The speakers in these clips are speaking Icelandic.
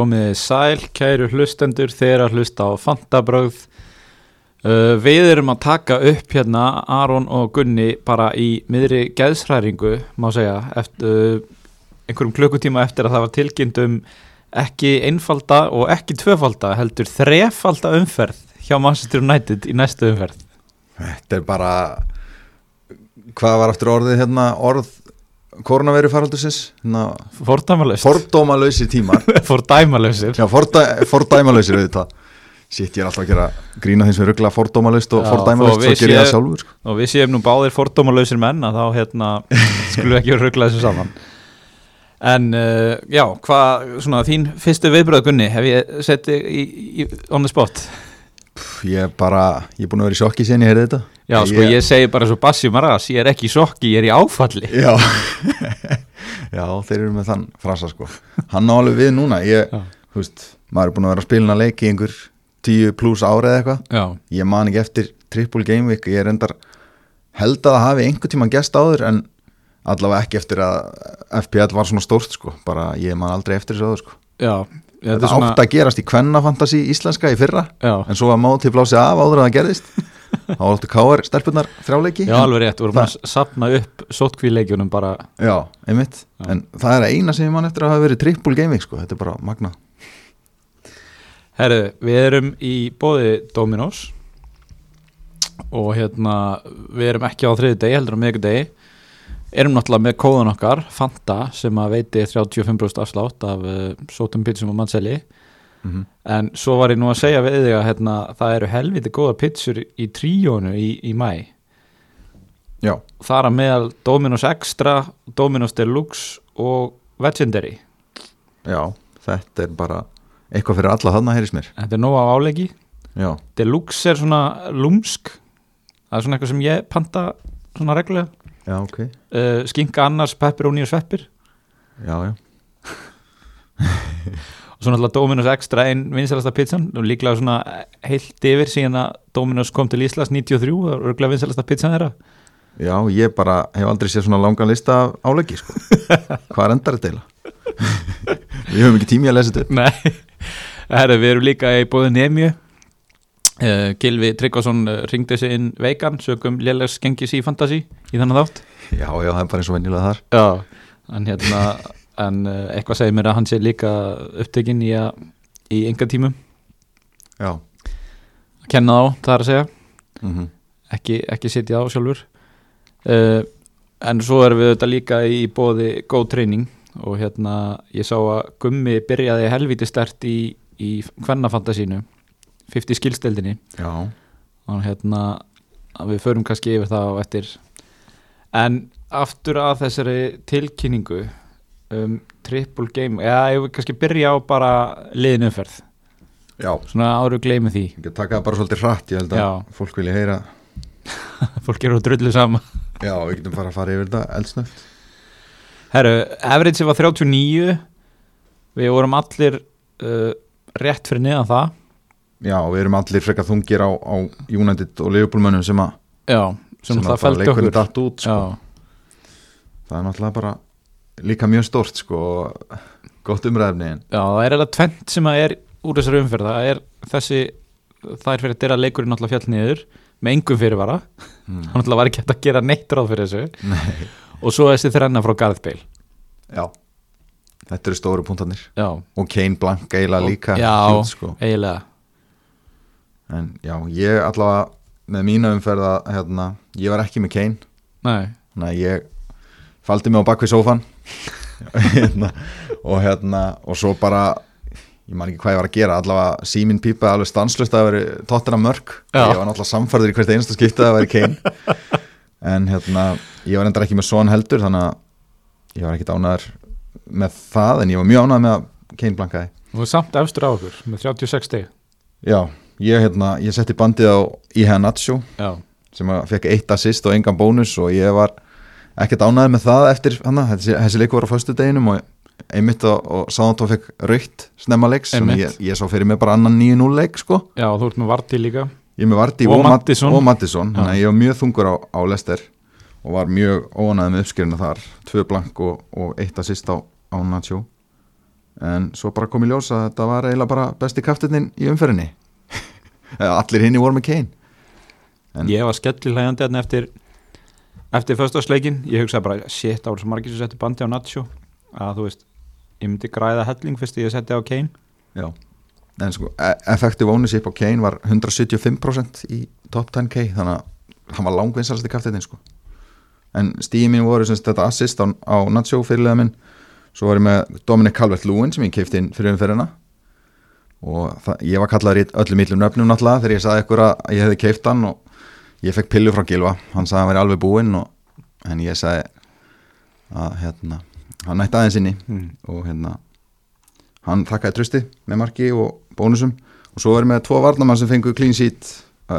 Komið sæl, kæru hlustendur, þeir að hlusta á Fantabröð. Uh, við erum að taka upp hérna Aron og Gunni bara í miðri geðsræringu, má segja, eftir uh, einhverjum klukkutíma eftir að það var tilkynnt um ekki einfalda og ekki tvöfalda, heldur þrefalda umferð hjá Manchester United í næstu umferð. Þetta er bara hvað var aftur orðið hérna orð koronaviru faraldusins hérna, Fordæmalöst. fordómalausi tímar Fordæmalösir. Já, fordæ, fordæmalausir auðvitað Sitt, ég er alltaf að gera grína þess að ruggla fordómalaust og og svo ger ég það sjálfur sko. og við séum nú báðir fordómalösir menn að þá hérna skulum við ekki ruggla þessu saman en uh, já, hvað svona þín fyrstu viðbröð Gunni hef ég sett þig í, í on the spot Pff, Ég er bara, ég er búin að vera í sjokki sen ég heyrði þetta. Já, sko ég segi bara svo Bassi Maras ég er ekki í sokki, ég er í áfalli. Já. Já, þeir eru með þann frasa sko. Hann á alveg við núna. Ég, þú veist, maður er búin að vera að spila að leiki í einhver 10 pluss ára eða eitthvað. Ég man ekki eftir triple game week. Ég er endar held að það hafi einhver tíma gest áður en allavega ekki eftir að FPL var svona stórt sko. Bara ég man aldrei eftir þessu áður sko. Já þetta þetta svona, átt að gerast í kvennafantasi íslenska í fyrra já, en svo var móti blásið af áður en það gerðist. Þá áttu káar stelpunar þrjáleiki. Já, alveg rétt, við vorum að sapna upp sótkvíleikjunum bara, já, einmitt. Já. en það er eina sem ég man eftir að hafa verið triple game week sko. Þetta er bara magna herru, við erum í bóði Dominos og hérna við erum ekki á þriði degi, heldur á miðgu degi erum náttúrulega með kóðan okkar Fanta sem að veiti 35% afslátt af uh, sótum pizzum og mannseli mm -hmm. en svo var ég nú að segja við þig að hérna, það eru helviti góða pizzur í tríónu í, í mæ já, þar að meðal Dominos Extra Dominos Deluxe og Legendary já, þetta er bara eitthvað fyrir alla þarna heyrðis mér. Þetta er nóg á áleiki já, Deluxe er svona lúmsk. Það er svona eitthvað sem ég panta svona reglulega já, ok. Uh, skinka annars, pepperoni og sveppir. Já, já, og svo náttúrulega Dominos Extra einn vinsalasta pizzan. Og líklega svona heilt yfir síðan að Dominos kom til Íslands 93 og örgulega vinsalasta pizzan þeirra. Já, ég bara hef aldrei séð svona langan lista áleggi, sko. Hvað er endar þetta eiginlega? Við höfum ekki tími að lesa þetta. Nei, Herra, við erum líka í bóði Nemju uh, Gilvi Tryggvason uh, ringdi sig inn veikan sögum lélegs gengis í Fantasí í þannig þátt. Já, já, það er bara eins og venjulega þar. Já, en hérna en uh, eitthvað segir mér að hann sé líka upptekinn í, í enga tímum Já. að kenna þá, það er að segja. Mm ekki, ekki sitja á sjálfur. Uh, en svo erum við þetta líka í bóði góð treyning og hérna ég sá að Gummi byrjaði helviti stert í, í kvennafantasínu 50 skilsteldinni og hérna við förum kannski yfir það á eftir en aftur að þessari tilkynningu um triple game eða ég vil kannski byrja á bara liðinumferð, Já. svona áru gleymi því Ég taka það bara svolítið hratt, ég held að Já. fólk vilja heyra. fólk eru drullu sama Já, við getum fara að fara yfir þetta eldsnögt. Herru, average var 39 við vorum allir uh, rétt fyrir neðan það Já, við erum allir frekar þungir á, á United og Liverpool mönnum sem að já, sem, að það bara fældi leikurinn okkur datt út, sko. Það er náttúrulega bara líka mjög stort, sko, gott umræðefni en. já, það er eða tvent sem að er úr þessari umferð það er þessi, það er fyrir að dyra leikurinn náttúrulega fjall niður með engum fyrirvara Mm. hann náttúrulega var ekki hægt að gera neitt ráð fyrir þessu Nei. og svo þessi þrenna frá Bale Já. Þetta eru stóru punktarnir. já, Og Kane Blank eiginlega líka. já. sko. eiginlega En já, ég allavega með mína umferð að hérna, ég var ekki með Kane. Nei, þannig að ég faldi mig á bakvið sófan hérna, og hérna og svo bara ég man ekki hvað ég var að gera, allavega síminn pípaði alveg stanslust að veri tóttina mörg Já. ég var náttúrulega samfærður í hvert einasta skiptið að það veri Kane. En hérna, ég var endar ekki með son heldur þannig að ég var ekki ánæður með það en ég var mjög ánæður með að Kane blankaði. Og samt efstur á okkur með 36 stig. Já, ég, hérna, ég setti bandið á Iha Nacho sem fekk eitt assist og engan bónus og ég var ekkert ánæður með það eftir hana, þessi, þessi leikur var á föstu deginum og einmitt og, og sáðan fekk raukt snemma leiks sem ég, ég sá fyrir mig bara annan 9-0 leik sko. Já, þú ert með Vardí líka. Ég er með Vardí Og og, Matt- Mattisson. og þannig að ég var mjög þungur á, á Lester og var mjög óanæður með uppskýrina þar. Tvö blank og, og eitt assist á, á Nacho. En svo bara kom í ljós að þetta var eiginlega bara besti kaftininn í umferðinni. Eða allir hinn í voru með Kane. En- Ég var skellilegandi hérna eftir eftir föstudagsleikin, ég hugsaði bara shit, voru svo margir sem setti bandi á Nacho. Að þú veist, ég myndi græða helling fyrst ég setti á Kane. Já, en sko e- effective ownership á Kane var 175% í top 10k þannig að hann var langvinnsalasti kaftininn sko. En stíði mín voru semst þetta assist á, á Nacho fyrirlega minn. Svo var ég með Dominic Calvert-Lewin sem ég keipti inn fyrir umferðina og það, ég var kallaður í öllum illum nöfnum náttúrulega þegar ég sagði ykkur að ég hefði keipt hann og ég fekk pillu frá Gilva hann sagði að hann væri alveg búinn og, en ég sagði að hérna, hann nætti aðeins inni. Mm. og hérna hann þakkaði trösti með marki og bónusum. Og svo erum við tvo varnamann sem fengu clean sheet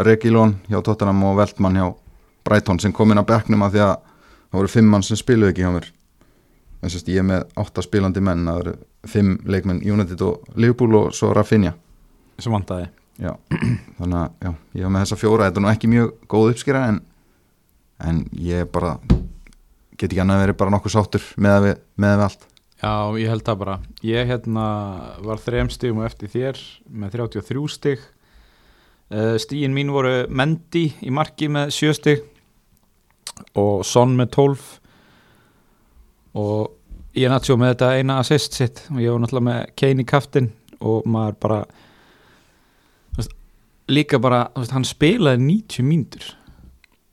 Regilón hjá Tottenham og Veltmann hjá Brighton sem kom inn á bekknum af því að það voru fimm mann sem spiluðu ekki hjá mér þess að ég er með átta spilandi menn það eru fimm leikmenn United og Liverpool og svo Rafinha. Sem vantaði. Já. þannig að já, ég var með þessa fjóra. Þetta er nú ekki mjög góð uppskýra en, en ég bara get ekki annað að vera bara nokkuð sáttur með við allt. Já, ég held það bara. Ég hérna var þrejum stigum á eftir þér með 33 stig. Uh, Stigin mín voru Mendy í marki með 7 stig og Son með 12 og ég náttúrulega með þetta eina assist sitt. Og ég var náttúrulega með Kane í kaftin og maður bara veist, líka bara, veist, hann spilaði 90 mínútur.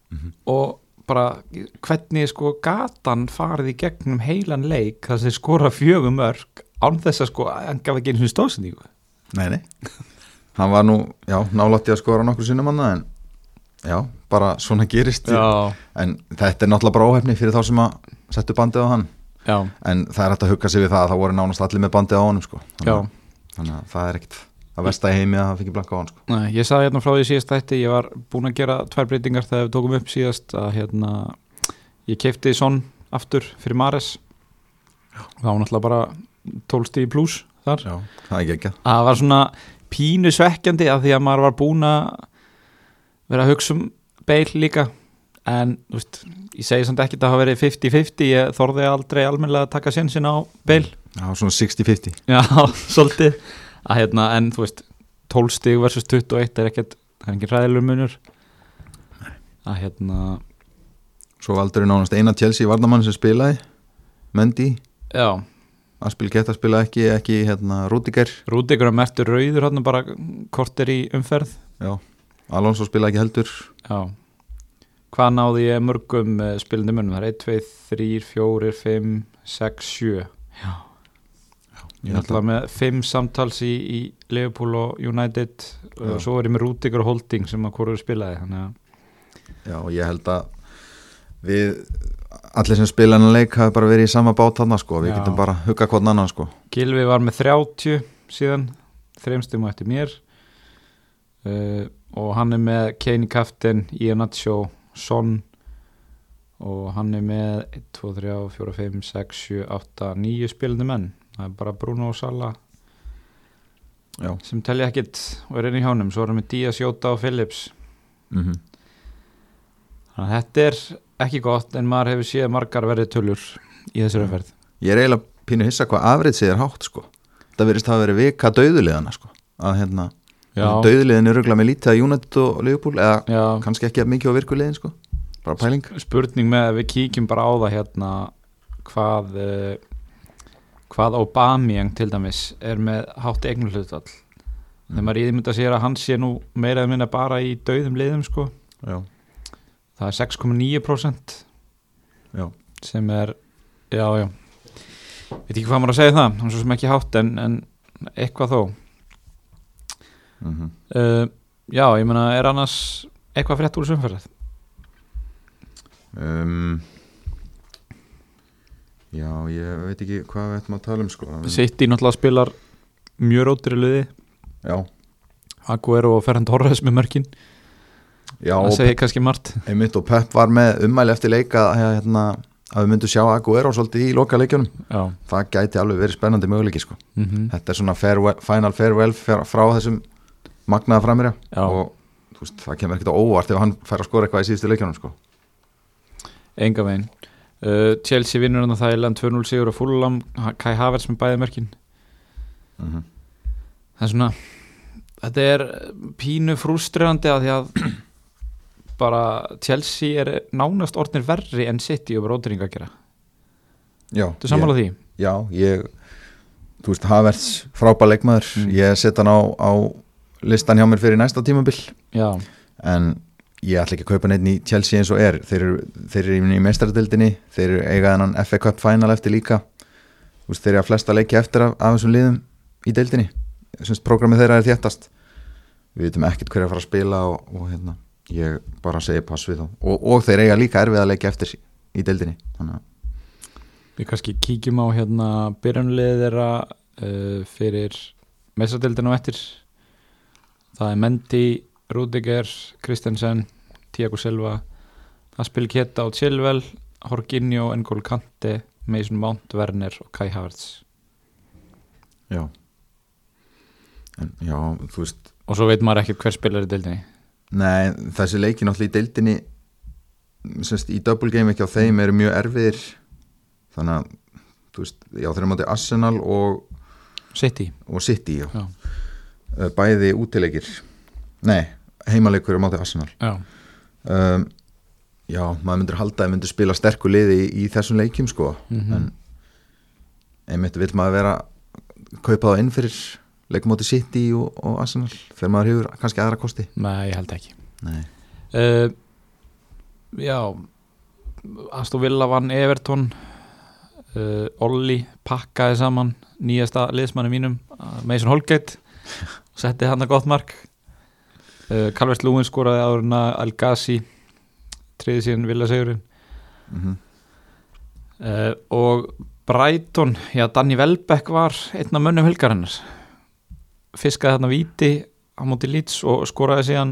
Mhm. og bara hvernig sko gatan farið í gegnum heilan leik þar sem skora fjögum mörg án þess að sko, hann gaf ekki svona stóðsendíku Nei, nei. Hann var nú, já, nálátti að skora nokkur sinnum annað en já, bara svona gerist. Já, en þetta er náttúrulega bara óhefni fyrir þá sem að settu bandið á hann já, en það er hægt að hugga sig við það að það voru nánast allir með bandið á honum sko. þannig, að- þannig að það er ekkit það versta heimi að það fikk blanka á hann sko. Nei, ég sagði hérna frá því síðast þætti ég var búin að gera tvær breytingar þegar við tókum upp síðast að hérna ég keipti Son aftur fyrir Mares það var náttúrulega bara 12 stíði pluss þar já. það það var svona pínu svekkjandi að því að maður var búin að vera að hugsa um beil líka en veist, ég segi samt ekki að það hafa verið 50-50, ég þorði aldrei almennilega að taka sénsinn á beil var svona 60-50 já, svolítið. Að hérna, en þú veist 12 stig versus 21 er ekkert það er ekki ræðilegur munur. Að hérna svo valdur er nánast eina Chelsea varnamann sem spilaði Mendy, já, Aspil Geta spilaði ekki ekki hérna Rudiger, Rúdigur að mertur rauður hann bara kortir í umferð. Já. Alonso spilaði ekki heldur. Já Hvað náði ég mörgum uh, spilandi munum? Það er 1, 2, 3, 4, 5, 6, 7 Já Ég ég held með 5 samtals í, í Liverpool og United Já. og svo er ég með Rúdigur og Holding sem að hvorur spilaði að Já, og ég held að við allir sem spila hennar leik hafi bara verið í sama bát hann sko, við Já. getum bara hugga hvern annan sko. Gilvi var með 30 síðan þreimstum á eftir mér uh, og hann er með Kane kaftin, Ian Nacho Son. Og hann er með 1, 2, 3, 4, 5, 6, 7, 8, 9 spilandi menn. Það er bara Bruno og Sala Já. sem telja ekkit og er inn í hjánum, svo er hann með Díaz, Jóta og Phillips. Mm þannig að þetta er ekki gott en maður hefur séð margar verið tölur í þessari umferð. Ég er eiginlega pínu hissa hvað afrið er hátt sko. það verðist hafa verið vika döðulegana sko. að hérna, döðulegin er röglega með lítið að United og Liverpool eða já, kannski ekki mikið á virkulegin sko. bara pæling. spurning með að við kíkjum bara á það hérna hvað uh, hvað Aubameyang til dæmis er með hátt eignul hlutvall þegar maður íðmynda sér að hann sé nú meira eða minna bara í dauðum liðum sko. Það er 6,9% já, sem er já já. Veit ekki hvað maður að segja það, hann svo sem ekki hátt en, en eitthvað þó mm uh, já, ég meina, er annars eitthvað frétt úr sumferð um, Já, ég veit ekki hvað við ættum að tala um sko. City náttúrulega spilar mjög rótri liði. Já, Aguero og Ferran Torres með mörkin. Já það segir kannski margt. Einmitt og Pep var með ummæli eftir leika hérna, að við myndum sjá Aguero svolítið í loka leikjunum já. Það gæti alveg verið spennandi möguleiki sko. mm þetta er svona farewell, final farewell frá þessum magnaða framirja Já. og veist, það kemur ekkert á óvart ef hann fær að skora eitthvað í síðustu leikjunum sko. Enga veginn uh, Chelsea vinnur hann að Þæland 2-0 sigur á Fulham Ha- Kai Havertz með bæði mörkin mm það er svona þetta er pínu frúströðandi að því að bara Chelsea er nánast orðnir verri en City og bróðring að gera Já, Þú sammála því? Já, ég Þú veist, Havertz, frábær leikmaður Mm. Ég set hann á, á listan hjá mér fyrir næsta tímabil. Já, En ég ætla ekki að kaupa neitt í Chelsea eins og er. Þeir eru, þeir eru í meistaradildinni Þeir eru eiga þennan FA Cup final eftir líka. Veist, Þeir eru að flesta leiki eftir af, af þessum liðum í deildinni. Semst, Programmið þeirra er þéttast. Við veitum ekkert hver er að fara að spila og, og hérna, ég bara segi pass við þá. Og, og þeir eiga líka erfið að leiki eftir í deildinni Þannig að við kannski kíkjum á hérna byrjunliðið þeirra uh, fyrir mestadeldinu og eftir það er Mendy, Rudiger Kristensen, Tiago Silva Aspil Keta og Chilwell Jorginho, N'Golo Kante Mason Mount, Werner og Kai Havertz. Já. En, Já, þú veist og svo veit maður ekkert hver spilar í deildinni. Nei, þessi leiki náttúrulega í deildinni semst í double game ekki á þeim eru mjög erfiðir. Þannig að þú veist, já þeir eru mátti Arsenal og, City, og City já. já, bæði útileikir. Nei, heimaleikur er mátti Arsenal. Já. um, já, maður myndir halda að myndir spila sterku liði í, í þessum leikjum sko. Mhm. en einmitt vil maður vera kaupa það inn fyrir leikum átti City og, og Arsenal þegar maður hefur kannski aðra kosti. Nei, ég held ekki. Nei, uh, Já Aston Villa vann Everton. Uh, Olli pakkaði saman nýjasta liðsmanni mínum Mason Holgate setti hann að gott mark. Uh, Calvert Lúin skoraði áruna Al-Ghazi triði síðan Villa Sigurinn mm uh, og Brighton, já Danny Welbeck var einn af mönnum helgarinnar. Fiskaði þarna víti á móti Leeds og skoraði síðan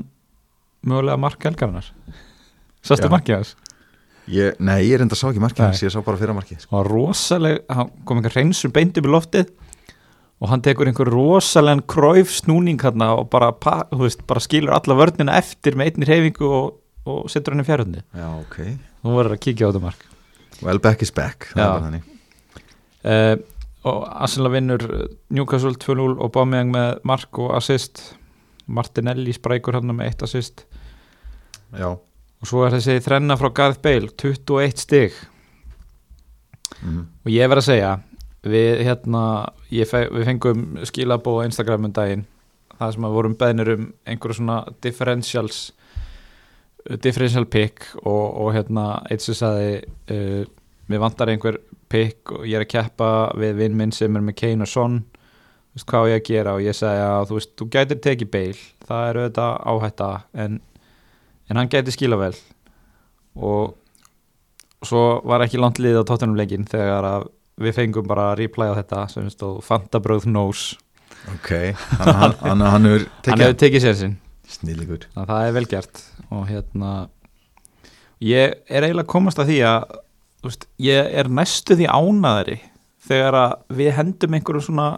mögulega mark helgarinnar. Sástu Já. markið hans? ég, nei, ég reynda sá ekki markið hans, ég sá bara fyrir markið. Sko. Hann kom einhver reynsum beint upp í loftið og hann tekur einhver rosalegan kræf snúning hérna og bara, veist, bara skilur alla vörnina eftir með einni reyfingu og, og setur hann í fjárhundi já, ok. Þú verður að kíkja á þetta mark. Well back is back, Já. uh, og Arsenal vinnur Newcastle 2-0 og Bámiðang með mark og assist. Martinelli sprækur hann með eitt assist. Já, og svo er þessi þrenna frá Gareth Bale 21 stig. Mm og ég verð að segja við hérna ég fe, við fengum skilabó á Instagram um daginn það sem að vorum beðnir um einhverju svona differentials differential pick og, og hérna eitt sem sagði uh, við vantar einhver pick og ég er að keppa við vinn minn sem er með Kane og Son. Þú veist hvað ég að gera? Og ég sagði að þú veist þú gætir tekið Bale það er auðvitað áhætta en, en hann gæti skila vel. Og svo var ekki langt liðið á tóttunum leikin þegar að við fengum bara að reply á þetta sem stóð Fantabröð Knows ok, þannig að hann, hefur hann hefur tekið sér sinn. Þannig að það er vel gert. Og hérna ég er eiginlega komast að því að veist, ég er næstu því ánaðari þegar að við hendum einhverjum svona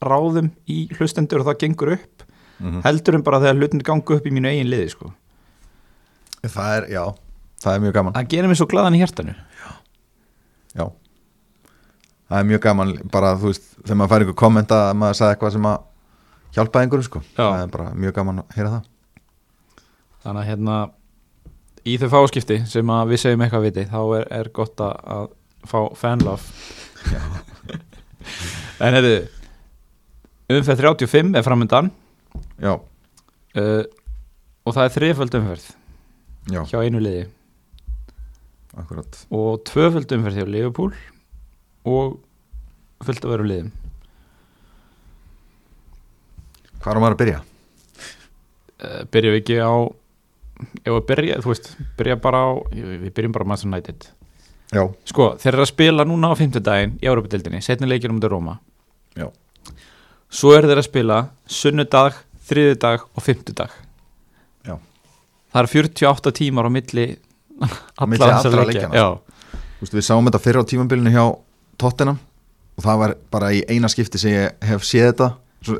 ráðum í hlustendur og það gengur upp mm heldurum bara þegar hlutin gangu upp í mínu eigin liði sko. það er, já, það er mjög gaman. Það gerir mér svo glaðan í hjertanu já það er mjög gaman, bara þú veist þegar maður fær einhver kommenta að maður sagði eitthvað sem að hjálpa einhverjum sko, Já. það er bara mjög gaman að heyra það. Þannig að hérna í þau fáskipti sem að við segjum eitthvað viti þá er, er gott að, fá fanlove. En hefðu umferð 35 er framöndan já, uh, og það er þriföld umferð já, hjá einu liði. Akkurat. Og tvöföld umferð hjá Liverpool og fullt af öðrum liðum. Hvað er maður að byrja? uh, byrjum við ekki á ef við byrja, þú veist, byrja bara á við byrjum bara á Manchester United. Já, Sko, þeir eru að spila núna á fimmtudaginn í Európa-dildinni, setni leikir um þetta Róma. Já. Svo eru þeir að spila sunnudag, þriðudag og fimmtudag. Já. Það eru 48 tímar á milli allra veist, við sáum þetta fyrir á tímabilinu hjá Tottenham. Og það var bara í eina skipti sem ég hef séð þetta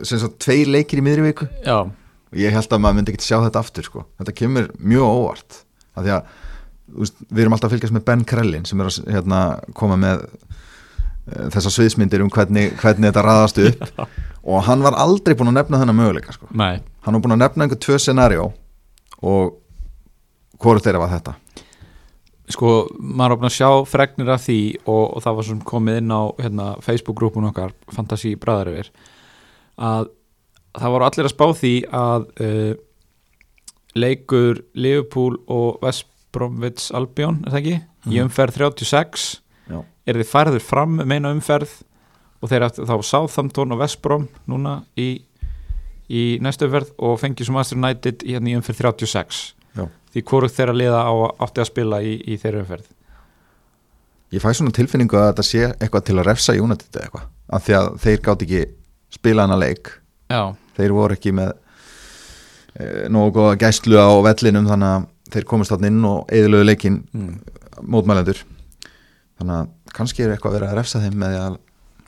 sem svo tveir leikir í miðri viku. Já, og ég held að maður myndi ekki sjá þetta aftur sko. þetta kemur mjög óvart af því að veist, við erum alltaf að fylgjast með Ben Krellin sem er að hérna, koma með eh, þessar sviðsmyndir um hvernig, hvernig þetta raðast upp. Og hann var aldrei búin að nefna þennan möguleika sko. Hann var búin að nefna einhver tvö scenarió og hvort þeirra var þetta sko, maður búin að sjá fregnir af því og, og það var svona komið inn á hérna, Facebook-grúpun okkar Fantasi Bræðaröfir að það voru allir að spá því að uh, leikur Liverpool og West Bromwich Albion, er það ekki? Í Mhm. umferð 36 Já. er þið færður fram um eina umferð og þeir ættu þá Southampton og West Brom núna í, í næstu umferð og fengið svo Master United í, hérna, í umferð 36 Já. því hvorugt þeirra liða á átti að spila í, í þeirra umferð. Ég fæ svona tilfinningu að þetta sé eitthvað til að refsa United eða eitthvað af því að þeir gátt ekki spila hana leik. Já, þeir voru ekki með e, nógu gæslu á vellinum þannig að þeir komist þarna inn og eðilögu leikin mm. mótmælendur. Þannig að kannski er eitthvað verið að refsa þeim með að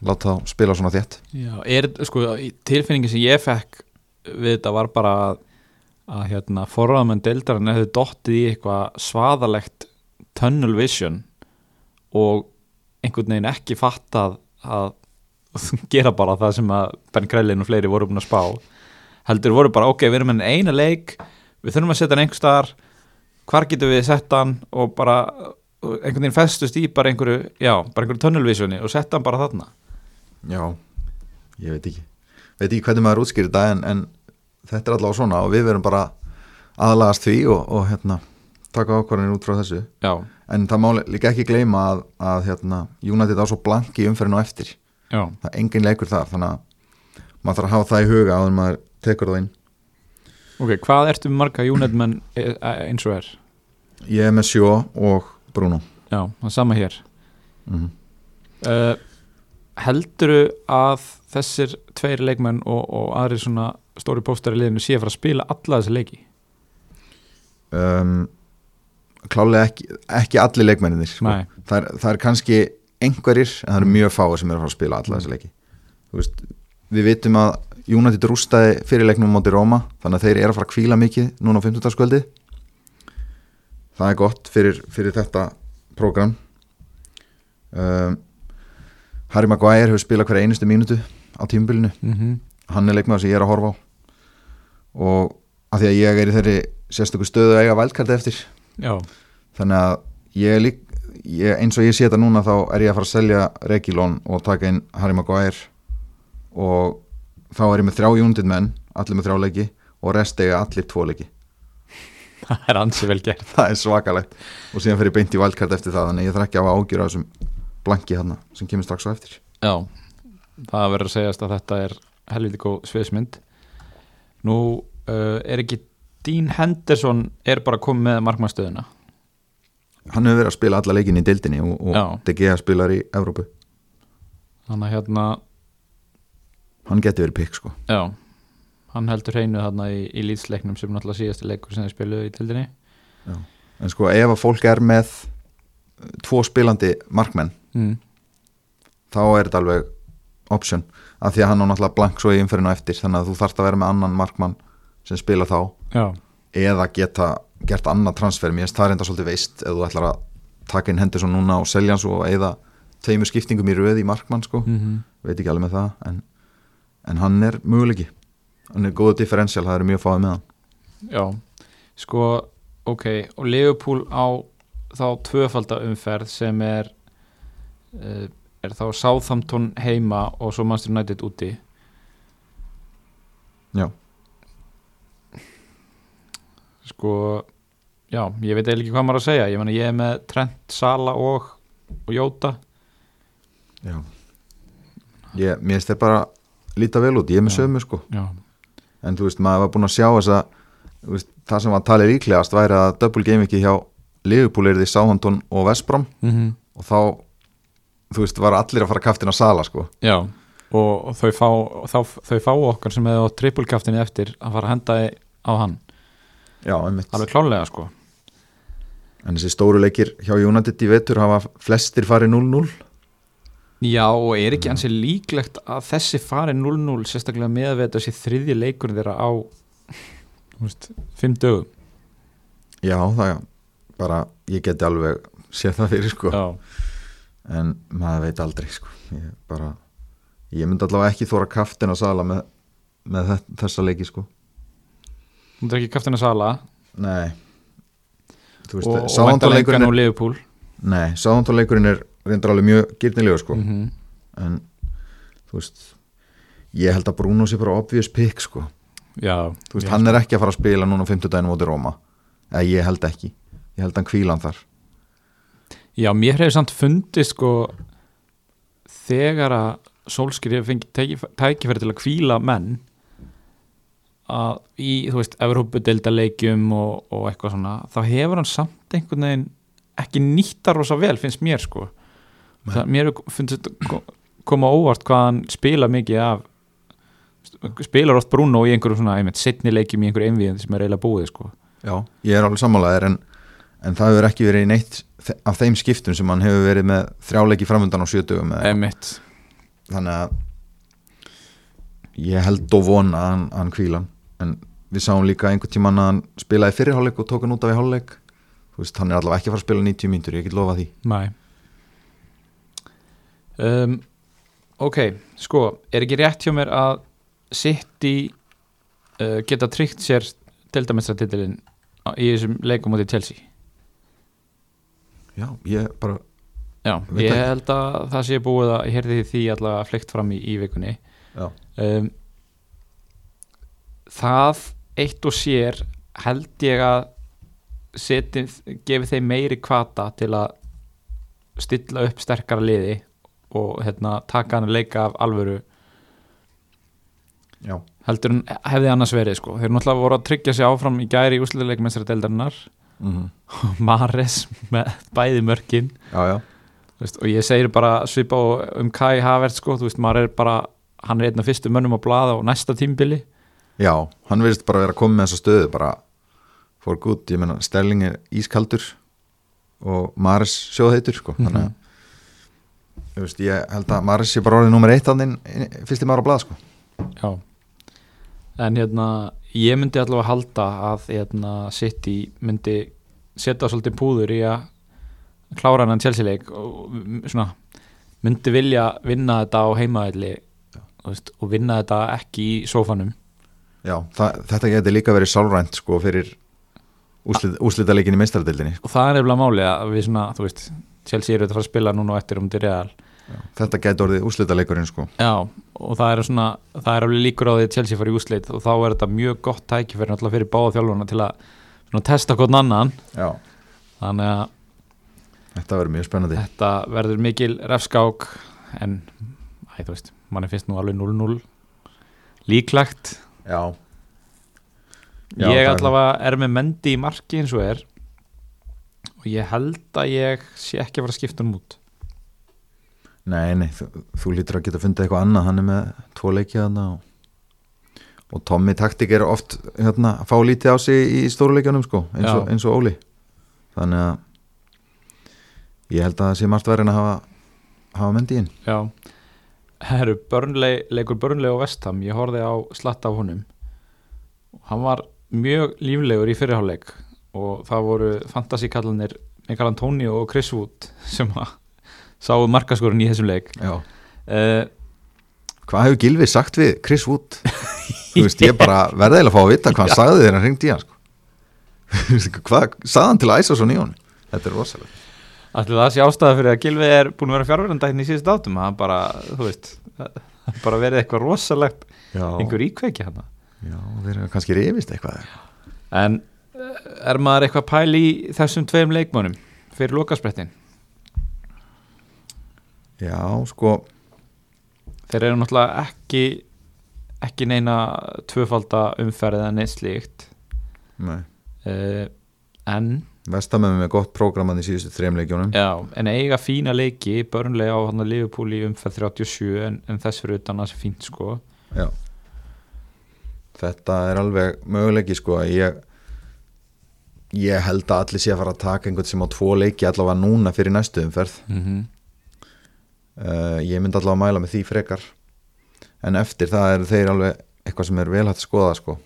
láta þá spila svona þétt. Já, er, sko, tilfinningin sem ég fekk við þetta var bara að, að hérna, forraðamenn deildarinn hefði dottið í eitthvað svaðalegt tunnel vision og einhvern veginn ekki fattað að gera bara það sem að Ben Krellin og fleiri voru búin að spá. Heldur voru bara ok, við erum með eina leik við þurfum að setja hann einhver staðar hvar getum við sett hann og bara einhvern veginn festust í bara einhverju já, bara einhverju tunnel visioni og setta hann bara þarna. Já, ég veit ekki. Veit ekki hvernig maður útskýrir þetta en, en þetta er allavega svona og við verum bara aðlagast því og, og hérna, taka ákvarðanir út frá þessu. Já, en það má líka ekki gleyma að, að hérna, United á svo blanki umferðin og eftir. Já. Það er engin leikur þar þannig að maður þarf að hafa það í huga áður en maður tekur það inn. Ok, hvað ertu með marga United-menn e- e- eins og er? ég er með Sjó og Bruno. Já, það er sama hér. Mm uh, Helduru að þessir tveir leikmenn og, og aðri svona stóri póstar í liðinu sé að fara að spila alla þessi leiki? um, klálega ekki, ekki allir leikmenninir sko. Það, er, það er kannski einhverjir en það eru mjög fáir sem eru að fara að spila alla þessi leiki veist, við vitum að United rústaði fyrirleiknum á móti Róma þannig að þeir eru að fara að kvíla mikið núna á 15. skvöldi það er gott fyrir, fyrir þetta prógram um, Harry Maguire hefur spilað hverja einustu mínútu á tímubilinu mm hann er leikmaður sem ég er að horfa á og að því að ég er í þeirri sérstöku stöðu að eiga vældkarti eftir. Já, þannig að ég lík ég, eins og ég sé þetta núna þá er ég að fara að selja Regilon og taka inn Harry Maguire. Og þá er ég með þrjá United menn allir með þrjá leiki og rest eiga allir tvo leiki. Það er ansi vel gert. Það er svakalegt. Og síðan fer ég beint í vældkart eftir það þannig að ég þarf ekki að hafa ágjur á þessum blanki hann sem kemur strax á eftir. Já, það verður að segjast að þetta er helviti góð sviðsmynd Nú, uh, er ekki Dean Henderson er bara komið með markmannstöðuna? Hann hefur verið að spila alla leikin í deildinni og, og Já. DG spilar í Evrópu. Þannig að hérna, hann getur verið pikk sko. Já. Hann heldur hreinu þarna í, í lýtsleiknum sem náttúrulega síðasti leikur sem þið spiluðu í tildinni en sko ef að fólk er með uh, tvo spilandi markmenn mm. þá er þetta alveg option af því að hann á náttúrulega blank svo í umferðinu eftir þannig að þú þarft að vera með annan markmann sem spila þá Já, eða geta gert annað transfer. Mér finnst það enda svolítið veist ef þú ætlar að taka inn Henderson núna og selja hann svo og eða tveimur skiptingum í röð í markmann sko, mm veit ekki alveg með það en, en hann er möguleiki. Hann er góðu differential, það er mjög fáið með hann. Já. Sko, ok, og Liverpool á þá tvöfalda umferð sem er uh, er þá Southampton heima og svo Manchester United úti? Já, sko já, ég veit eiginlega ekki hvað maður að segja. Ég, meni, ég er með Trent, Sala og og Jóta já. Ég, mér finnst þetta bara líta vel út, ég er með sömu sko. Já, en þú veist, maður var búinn að sjá þess að veist, það sem var talið líklegast væri að double game ekki hjá Liverpool er því Southampton og Vestbrom mm og þá, þú veist, var allir að fara kaftin að sala sko. Já. Og, þau fá þá, þau fá okkar sem hefur á trippulkaftinni eftir að fara að henda á hann. Já, einmitt. Alveg klálega sko. En þessi stóru leikir hjá United í vetur hafa flestir farið 0-0 Já, og er ekki ansi líklegt að þessi fari 0-0 sérstaklega með að þetta sé þriðji leikur þeirra á veist, fimm dögum? Já, það bara, ég geti alveg séð það fyrir sko. Já, en maður veit aldrei sko. ég, bara, ég myndi allavega ekki þóra kaftin að sala með, með þe- þessa leiki sko. Þú er ekki kaftina Sala nei þú og, og Southampton væntanlega leikurinn engan er, og Liverpool nei, Southampton leikurinn er reyndar alveg mjög gyrnilegur sko. mm en þú veist ég held að Bruno sé bara obvious pick sko. Já, þú veist, hann er ekki að fara að spila núna á 50 daginn móti Róma eða ég held ekki, ég held að hann kvíla hann þar Já, mér hefur samt fundið sko þegar að hefur fengið tækifæri til að kvíla menn að í, þú veist, Evrópudeildaleikjum og, og eitthvað svona, þá hefur hann samt einhvern veginn ekki nýttar rosa vel, finnst mér sko. Það, mér finnst koma óvart hvað hann spila mikið af spilar oft Bruno í einhverjum svona einmitt, setni leikjum í einhverju einvíðin sem er eiginlega búið sko. Já, ég er alveg sammálaðir en, en það hefur ekki verið neitt af þeim skiptum sem hann hefur verið með þrjáleiki framöndan á sjötugum þannig að ég held og vona að hann, kvílan en við sáum líka einhvern tímann að hann spilaði fyrir hálfleik og tók hann út af í veist, hann er allavega ekki að fara að spila 90 mínútur, ég get lofa því. Um, Ok, sko er ekki rétt hjá mér að City uh, geta tryggt sér deildamestratillin í þessum leikum út í Chelsea Já, ég bara, Já, ég ekki. held að það sé búið að ég heyrði því allavega fleikt fram í, í vikunni. Um, Það eitt og sér held ég að seti, gefi þeim meiri kvata til að stilla upp sterkara liði og hérna, taka hann að leika af alvöru. Já, heldur hann hefði annars verið sko. þeir eru náttúrulega voru að tryggja sig áfram í gæri í úsliðleik mestara deildarinnar mm Mares með bæði mörkin. Já, já. Veist, og ég segir bara svipa á um Kai Havert sko, þú veist, er bara hann er einn af fyrstu mönnum að blaða á næsta tímbili Já, hann verðist bara vera að koma með þessa stöðu bara for good, ég menna Sterling er ískaldur og Maris sjóðheitur sko. þannig að þú veist, ég held að Maris sé bara orðið nummer eitt hann fyrst í maður á blað sko. Já. En hérna, ég myndi allavega halda að hérna, City myndi setja svolítið púður í að klára hann Chelsea-leik og svona, myndi vilja vinna þetta á heimaðli og vinna þetta ekki í sófanum. Já, það, þetta geti líka verið sálrænt sko, fyrir úslit, úslitaleikin í meistardildinni og það er nefnilega máli að við svona, þú veist Chelsea eru þetta að fara að spila núna og eftir um til Real þetta geti orðið úslitaleikurinn sko. Já, og það er svona það er alveg líkur á því að Chelsea fari úslit og þá er þetta mjög gott tækifæri náttúrulega fyrir báða þjálfuna til að svona, testa hvern annan. Já, þannig að þetta verður mjög spennandi. Þetta verður mikil refskák en, æ, þú veist manni finnst nú alveg 0-0 líklegt. Já, Já, ég allavega er með mendi í marki eins og er og ég held að ég sé ekki að fara að skipta um út nei, nei þú, þú lítur að geta fundið eitthvað annað. Hann er með tvo leiki þarna og, og Tommy taktik er oft hérna, að fá lítið á sig í stóruleikjanum sko, eins, og, eins og Óli. Þannig að ég held að það sé margt verið en að hafa, hafa mendi inn. Já, herru, börnleg, leikur börnleg og vestam, ég horfði á slatt af honum. Hann var mjög líflegur í fyrirháleik og það voru fantasíkallanir Mikael Antonio og Chris Wood sem að sáu markaskorun í þessum leik Já. uh, Hvað hefur Gilvi sagt við Chris Wood? Þú veist, ég bara verði eiginlega að fá að vita hvað hann sagði þegar hann ringdi í hann sko. Hvað sagði hann til að æsa svo nýjón? Þetta er rosalega Ætli það sé ástæða fyrir að Gilvi er búin að vera fjárverðandækni í síðust átum er bara, þú veist bara verið eitthvað rosalegt Já, einhver íkveiki hann já þeir eru kannski rifist eitthvað en er maður eitthvað pæl í þessum tveim leikmönum fyrir lokasprettin Já, sko. Þeir eru náttúrulega ekki ekki neina tvöfalda umferð eða neitt slíkt. Nei. uh, en Vestamöfum með gott prógraman í síðustu þreim leikjónum já, en eiga fína leiki börnlega á hann að Liverpool í umferð 37 en, en þess fyrir utan að það sé fínt sko. Já. Þetta er alveg möguleiki sko ég, ég held að allir sé að fara að taka einhvern sem á tvo leiki allavega núna fyrir næstu umferð. Mm -hmm. Uh, ég myndi allavega að mæla með því frekar. En eftir það eru þeir alveg eitthvað sem er vel hægt að skoða sko.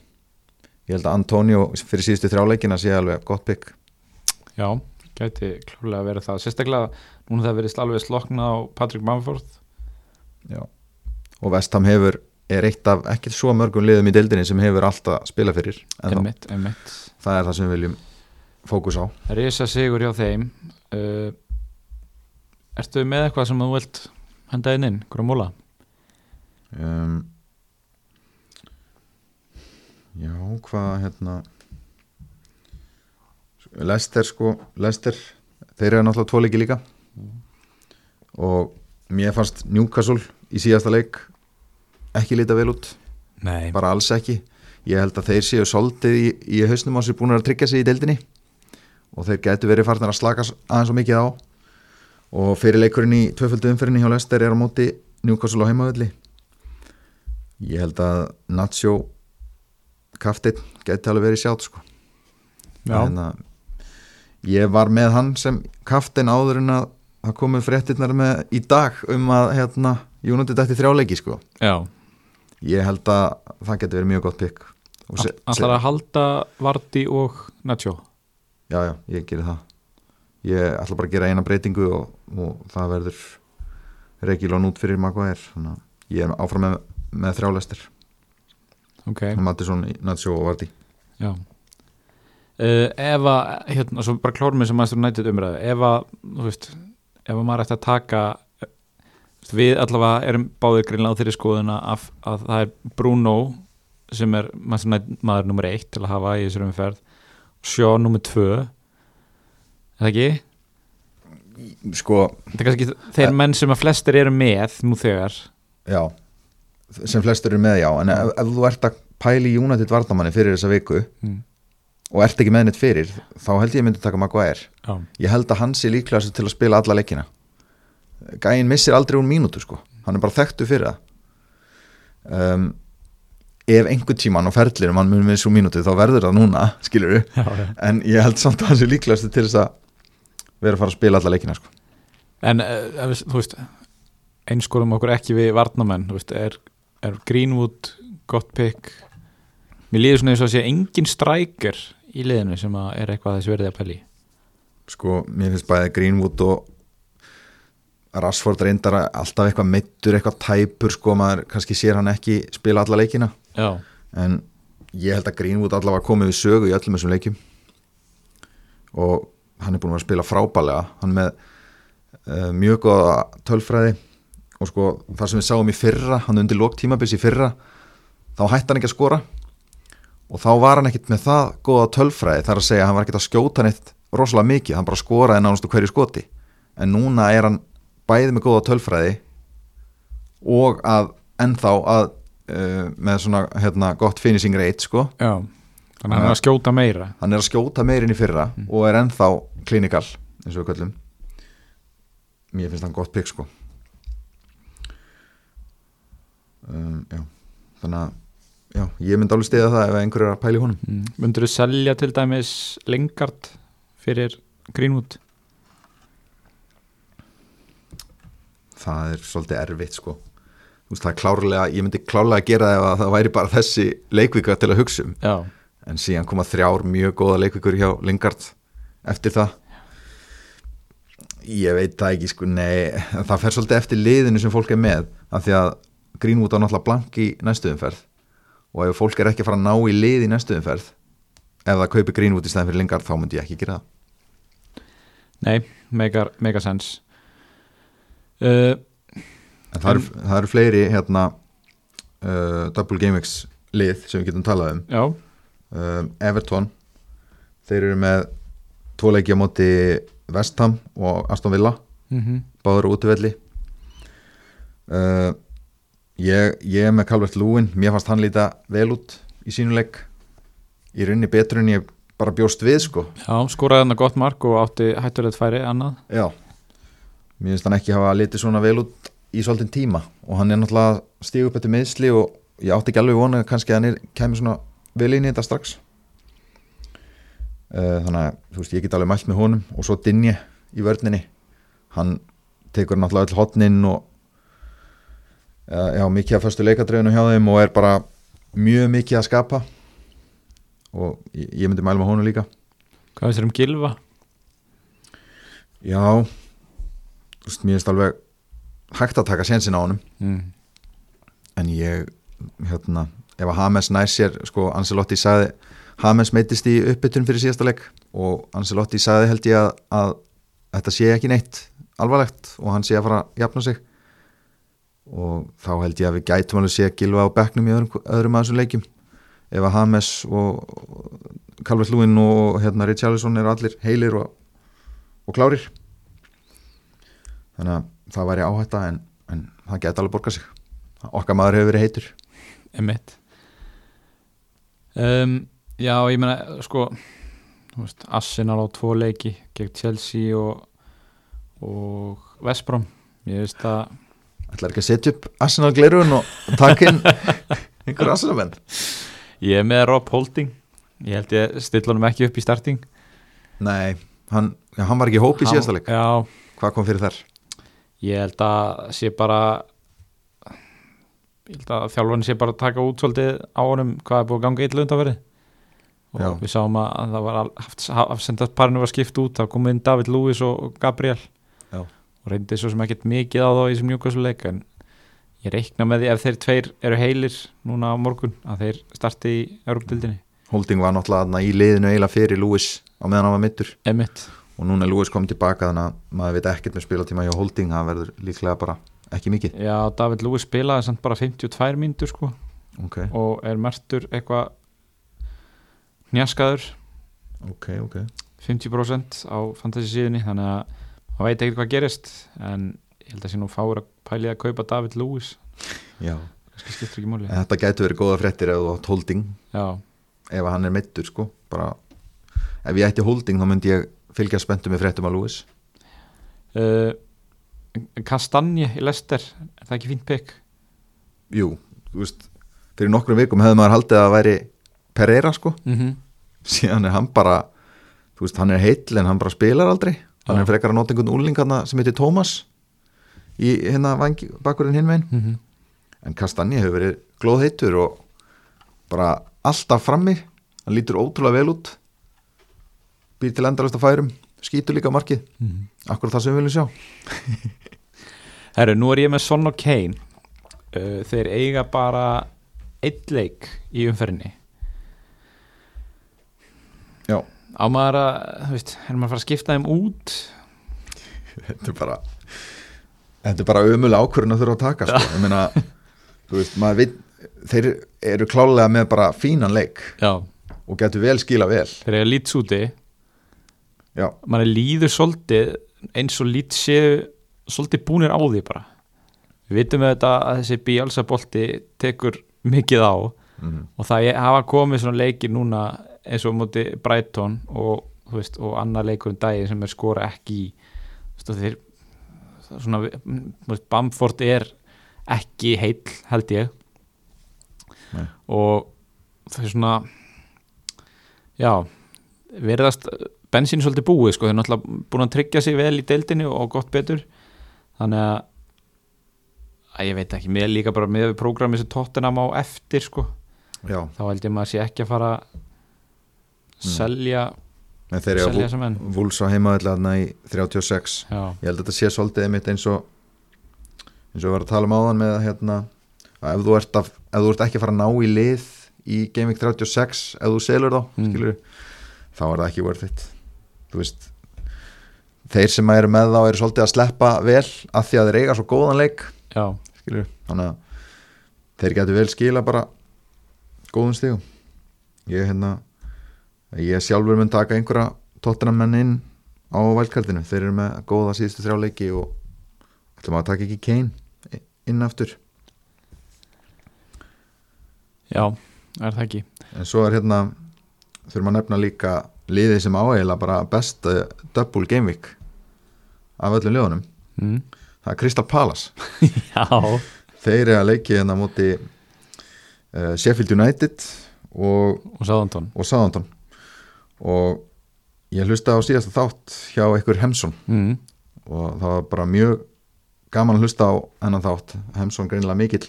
Ég held að Antonio fyrir síðustu þrjáleikina sé alveg gott bygg já, gæti klálega að vera það. Sérstaklega núna það verið alveg slokna á Patrick Bamford. Já. og Vestham hefur er eitt af ekki svo mörgum liðum í deildinni sem hefur alltaf spila fyrir einmitt, einmitt. Það er það sem við viljum fókus á. Risa sigur hjá þeim. Uh, Ertu með eitthvað sem þú vilt henda inn inn, hverju múla? um, Já, hvað hérna Lester sko Lester, þeir eru náttúrulega tvo leiki líka. Og mér fannst Newcastle í síðasta leik ekki lita vel út. Nei, bara alls ekki. Ég held að þeir séu soldið í, í hausnum á sér búin að tryggja sig í deildinni. Og þeir getur verið farnir að slaka aðeins og mikið á og fyrir leikurinn í tvöföldu umferðinni hjá Lester er á móti Newcastle á heimavelli. Ég held að Nacho kaftinn geti alveg verið sjátt sko. að ég var með hann sem kaftinn áður en að það komið fréttinnar með í dag um að hérna, United ætti þrjáleiki sko. já. Ég held að það geti verið mjög gott pikk Allar að halda Vardy og Nacho? Já, já, ég gerir það Ég ætla bara að gera eina breytingu og, og það verður Regilón út fyrir Maguire. Þannig að ég er áfram með, með þrjálestir Ok, Mattisson, Nacho og Vardy. Já. Uh, Ef að, hérna, svo bara klórum við sem maður nættið umræðu. Ef að, þú veist ef að maður ætti að taka eh, við allavega erum báðir greinlega á þeirri skoðuna að, að það er Bruno sem er maður, nummer eitt til að hafa í þessari umferð. Sjó nummer tvö Er það ekki? Sko, Það er kannski þeir menn sem að flestir eru með nú þegar. Já sem flestur eru með já. En ef, ef þú ert að pæli United vardamanni fyrir þessa viku mm. og ert ekki með neitt fyrir þá held ég að myndi taka Maguire. Já, ég held að hann sé líklega til að spila alla leikina. Gæinn missir aldrei hún mínútu sko. Hann er bara þekktu fyrir það. Um, ef einhver tíman á ferðlirum hann mun með svo mínútu þá verður það núna skilur já. en ég held samt að hann sé líklega til þess að vera að fara að spila alla leikina sko. En uh, við- þú veist einskorum okkur ekki við varnamenn veist, er, er Greenwood gott pick? Mér líður svona eins og að sé engin strækir í liðinu sem er eitthvað þessi verðið að pæli sko mér finnst bæði Greenwood og Rashford reyndar alltaf eitthvað meittur, eitthvað tæpur sko maður kannski sér hann ekki spila alla leikina. Já, en ég held að Greenwood allavega komið við sögu í öllum þessum leikjum. Og hann er búin að spila frábælega hann með uh, mjög góða tölfræði og sko það sem við sáum í fyrra hann undir lók tímabils í fyrra þá hætti hann ekki að skora og þá var hann ekkit með það góða tölfræði. Þar að segja að hann var ekkit að skjóta neitt rosalega mikið, hann bara skoraði nánustu hverju skoti. En núna er hann bæði með góða tölfræði og að ennþá að uh, með svona hérna, gott finishing rate sko. Já Þannig að hann er að skjóta meira. Hann er að skjóta meirinn í fyrra og er ennþá klinikal eins og við köllum. Mér finnst hann gott pikk sko. Um, já. Þannig að já, ég myndi alveg stiða það ef einhver er að pæla í honum. Mm. Mundur þú selja til dæmis Lingard fyrir Greenwood? það er svolítið erfitt sko. Þú veist, það er klárlega, ég myndi klárlega að gera það ef að það væri bara þessi leikvika til að hugsa um. Já, en síðan koma þrjár mjög góða leikvikur hjá Lingard eftir það. Ég veit það ekki sko, nei, það fer svolítið eftir liðinu sem fólk er með, af því að Greenwood á náttúrulega blank í næstu umferð. Og ef fólk er ekki að fara að ná í lið í næstu umferð, ef það kaupi Greenwood í stæðan fyrir Lingard, þá myndi ég ekki gera það. Nei, mega, mega sens uh, en það eru, það eru fleiri hérna uh, Double GameX lið sem við getum talað um. Já, um, Everton. Þeir eru með tvo leiki á móti Vestham og Aston Villa. Mm báður á útivelli. Uh, ég, ég er með Calvert Lúin mér fannst hann líta vel út í sínuleik í rauninni betur en ég bara bjóst við sko. Já skoraði hann að gott mark og átti hættulegt færi annað. Já. Mér finnst hann ekki hafa litið svona vel út í svolítinn tíma. Og hann er náttúrulega stíg upp eftir meðsli og ég átti ekki alveg vona kannski að hann er, kemur svona vel inn í þetta strax. Uh, þannig að þú veist ég get alveg mælt með honum og svo Dinje í vörninni. Hann tekur náttúrulega öll hotnin og uh, já, mikið af föstu leikadreifinu hjá þeim og er bara mjög mikið að skapa. Og ég, myndi mæla með honum líka. Hvað veist þér um Gilva? Já Þú veist, mér finnst alveg hægt að taka sensin á honum. Mm. en ég, hérna ef að Hames nær sér, sko, Ancelotti sagði Hames meittist í uppbytun fyrir síðasta leik og Ancelotti sagði held ég að, að þetta sé ekki neitt alvarlegt og hann sé að fara að jafna sig. Og þá held ég að við gætum alveg sé að gilfa á bekknum í öðrum, öðrum að þessum leikjum. Ef að Hames og Calvert Lúin og hérna Richarlison eru allir heilir og, og klárir. Þannig að það væri áhætta en, en það geti alveg borgað sig. Okkar maður hefur verið heitur. Emitt um, Já, ég meina sko veist, Arsenal á tvo leiki gegn Chelsea og, og Vestbrom ég veist að ætlar ekki að setja upp Arsenal glerun og taka inn einhver Arsenal menn ég er með Rob Holding. Ég held ég stilla honum ekki upp í starting. Nei, hann, hann var ekki í hópi í Hann- síðasta leik. Hvað kom fyrir þar? ég held að sé bara ég held að þjálfarni sé bara að taka út svolítið á honum hvað er búið að ganga illa undanverði og Já. við sáum að að það var afsendast parinu var skipt út þá komið inn David Lewis og Gabriel. Já. og reyndi svo sem ekkert mikið á þá í þessum njúkvæmsuleik en ég reikna með því ef þeir tveir eru heilir núna á morgun að þeir starti í Europdildinni Holding var náttúrulega í liðinu eiginlega fyrir Lewis á meðan hann var mittur Emitt og núna er Lewis komið tilbaka þannig að maður veit ekkert með spilatíma hjá Holding það verður líklega bara ekki mikið? Já, David Lewis spilaði samt bara 52 mínútur sko. Ok, og er mertur eitthvað njaskaður ok, ok. 50% á fantasy síðunni þannig að maður veit ekkert hvað gerist en ég held að sé nú fáur að pæli að kaupa David Lewis já, þetta gætu verið góða fréttir ef þú átt Holding. Já, ef hann er mittur sko bara, ef ég ætti Holding þá myndi ég fylgja spenntu með fréttum að Lewis uh, Kastanje í Lester er það ekki fínt pikk? jú, þú veist fyrir nokkrum vikum hefði maður haldið að væri Pereira sko. Mm -hmm. síðan er hann bara þú veist, hann er heill en hann bara spilar aldrei. Hann Já. er frekar að nota einhvern úling hann sem heitir Tómas í hérna bakurinn hinn veginn Mm -hmm. en Kastanje hefur verið glóðheitur og bara alltaf frammi. Hann lítur ótrúlega vel út. Býr til endalast að færum. Skýtur líka markið, akkur það sem við viljum sjá Herru, nú er ég með Son og Kane. Uh, þeir eiga bara eitt leik í umferðinni. Já, á maður að, þú veist, er maður að fara að skipta þeim út? Þetta er bara þetta er bara ömulega ákvörðin að þurfa að taka sko. ég meina, þú veist, maður veit þeir eru klálega með bara fínan leik Já, og getur vel skila vel. Þeir eiga líts úti. Já, mann líður svolítið eins og lít séu svolítið búnir á því bara. Við vitum auðvitað að þessi Bielsa bolti tekur mikið á mm og það hafa komið svona leikir núna eins og á móti Brighton og, þú veist, og annar leikur um daginn sem er skora ekki í. Þú veist, og þeir er svona, veist, Bamford er ekki heill held ég. Nei. og það er svona já verðast bensín svolítið búið sko, þeir náttúrulega búin að tryggja sig vel í deildinni og gott betur þannig að að ég veit ekki, mér líka bara með við prógrami sem tóttina má eftir sko. Þá held ég maður sé ekki að fara að selja en þeir eru að vúls á heimaðallarna í 36 já, ég held að þetta sé svolítið einmitt eins og eins og við varum að tala um áðan með hérna að ef þú ert, að, ef þú ert ekki að fara að ná í lið í Week 36 ef þú selur þá, Mm. skilur þá er það ekki worth it. Þú veist þeir sem eru með þá eru svolítið að sleppa vel af því að þeir eiga svo góðan leik. Þannig að þeir getur vel skila bara góðum stígum ég hérna ég sjálfur mun taka einhverja tóttunum menn inn á vælkaldinu þeir eru með góða síðustu þrjá leiki og ætlum að taka ekki Kane inn aftur. Já, er það ekki. En svo er hérna þurfum að nefna líka liðið sem áheila bara best uh, double game week af öllum liðunum. Mm. það er Crystal Palace. Já, þeir eru að leiki hérna á móti uh, Sheffield United og og Southampton. og ég hlusta á síðasta þátt hjá einhver Hemsson mm. og það var bara mjög gaman að hlusta á hennan þátt. Hemsson greinilega mikill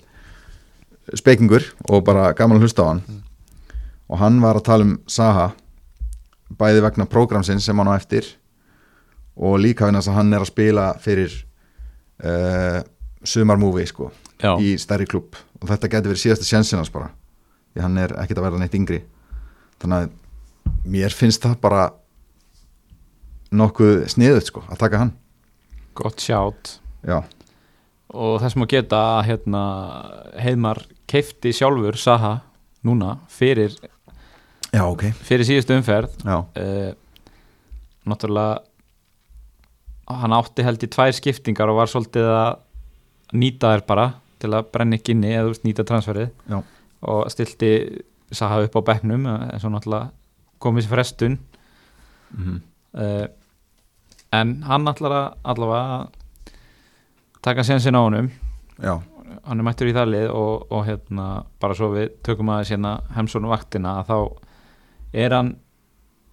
spekingur og bara gaman að hlusta á hann. Og hann var að tala um Saha bæði vegna prógramsins sem hann á eftir og líka hann er að spila fyrir uh, sumarmúvi sko, í stærri klubb og þetta getur verið síðasta sjansinans bara því hann er ekkit að verða neitt yngri. Þannig að mér finnst það bara nokkuð sniðut sko að taka hann. Gott sjátt. Já, og þess má geta hérna, Heiðmar keifti sjálfur Saha núna fyrir, já ok. fyrir síðustu umferð já, uh, náttúrulega hann átti held í tvær skiptingar og var svolítið að nýta þær bara til að brenna ekki inni eða nýta transferið. Já. og stilti Saha upp á bekknum eins og náttúrulega komið sér frestun. Mm uh, en hann ætlar að allavega taka sensin á honum. Já, hann er mættur í það lið og, og hérna bara svo við tökum aðeins hérna Hemsson vaktina að þá er hann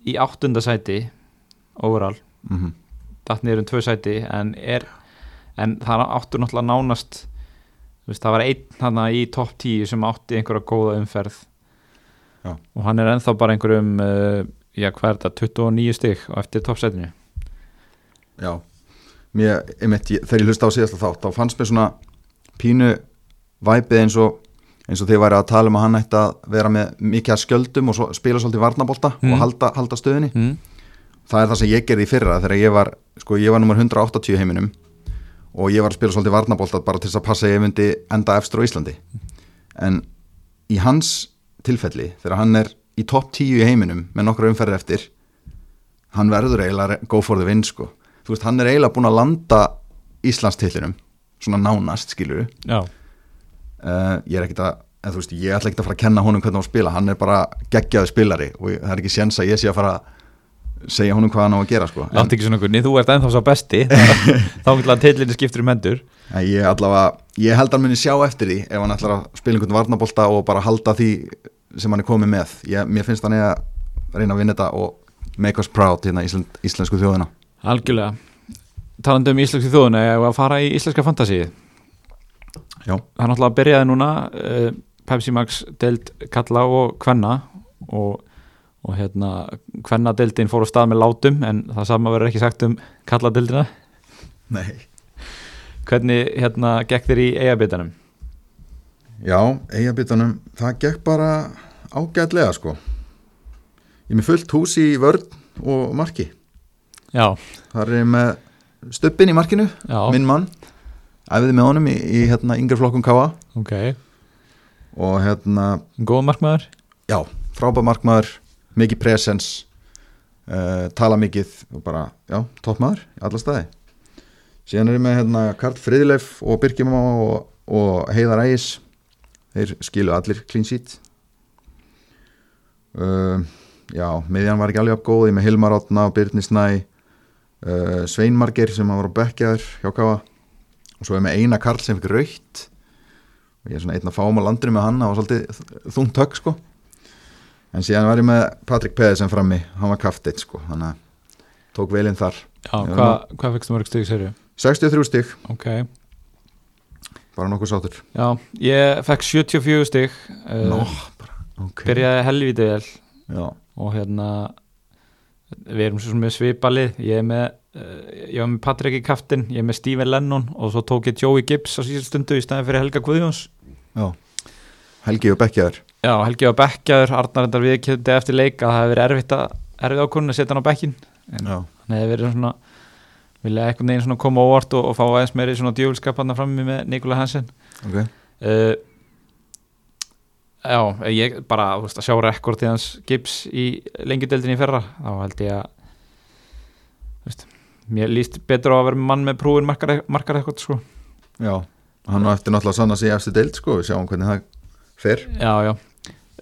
í áttunda sæti overall, mm datt niður um tvö sæti en er en það áttur náttúrulega nánast veist, það var einn hann í topp 10 sem átti einhverja góða umferð Já. og hann er ennþá bara einhverjum uh, já hvað er þetta, 29 stig og eftir toppsætinu já mér, einmitt, ég, þegar ég hlusta á síðasta þátt þá fannst mér svona pínu væpið eins og eins og þið væri að tala um að hann ætti að vera með mikið að skjöldum og svo, spila svolítið varnabólta Mm. og halda, halda stöðinni mm. Það er það sem ég gerði í fyrra þegar ég var, sko, ég var nummer 180 í heiminum og ég var að spila svolítið varnabólta bara til þess að passa ég myndi enda efstur á Íslandi. En í hans tilfelli, þegar hann er í topp 10 í heiminum með nokkra umferðir eftir hann verður eiginlega go for the win sko. þú veist, hann er eiginlega búin að landa Íslandstillinum, svona nánast skilur já, uh, ég er ekkit að en, veist, ég ætla ekkit að fara að kenna honum hvernig hann spila. Hann er bara geggjaði spilari og það er ekki séns að ég sé að fara að segja honum hvað hann á að gera sko. látt ekki svona Gunni, þú ert ennþá svo besti. Þá vil að tillinni skiptur um hendur. En ég allavega, ég held að hann muni sjá eftir því ef hann ætlar að spila einhvern varnabólta og bara halda því sem hann er komið með. Ég, mér finnst hann eigi að reyna að vinna þetta og make us proud hérna íslen, íslensku þjóðina. Algjörlega. Talandi um íslensku þjóðuna, ég var að fara í íslenska fantasíu Já. er náttúrulega að byrjaði núna uh, Pepsi Max deild kalla og kvenna og, og hérna kvenna deildin fór á stað með látum en það sama verður ekki sagt um kalla deildina Nei. hvernig hérna gekk þér í eigabitanum Já, eigabitunum, það gekk bara ágætlega sko. Ég er með fullt hús í vörn og marki. Já, Það er með stuppin í markinu, já, minn mann. Æfiði með honum í, í hérna yngri flokkum Káa ok. Og hérna, góð markmaður? já, frábæð markmaður mikið presens uh, tala mikið og bara, já, toppmaður í alla staði. Síðan er ég með hérna Karl Friðleif og Birkjumá og, og Heiðar Ægis. Þeir skilu allir clean sheet. Uh, já, miðjan var ekki alveg af góð ég með Hilmar Átna og Birni Snæ. Uh, Sveinmargir sem var á bekkjaður hjá Káa og svo er ég með eina Karl sem fikk raukt og ég er svona einn að fáum á landinu með hann það var svolítið þungt högg sko en síðan var ég með Patrik Peðisen frammi hann var kaftið sko þannig að tók velinn þar. Já, Já. hvað hva fyrstu mörg stygg serju 63 stygg, ok, bara nokkuð sátur já, ég fekk 74 stygg uh, Nó, bara, ok. byrjaði helvítið vel. Já, og hérna við erum svo með svipalið. Ég er með, uh, ég var með Patrik í kaftin ég er með Steven Lennon og svo tók ég Joey Gibbs á síðan stundu í staðin fyrir Helga Guðjóns. Já Helgi og Bekkjaður. Já, Helgi var bekkjaður, Arnar endar viðkjöndi eftir leik að það hefði verið erfitt að erfið ákvörðun að setja hann á bekkin en Já, hann hefði verið svona vilja eitthvað neginn svona koma óvart og, og fá aðeins meiri svona djúvilskap hann frammi með Nikola Hansen. Ok. Uh, Já, ég bara veist, að sjá rekordið hans Gibbs í lengjudeldinni í fyrra þá held ég að veist, mér líst betur á að vera mann með prúin markar, markar eitthvað sko. Já, hann var eftir náttúrulega að sanna sig í eftir deild sko, við sjáum hvernig það fer. Já, já.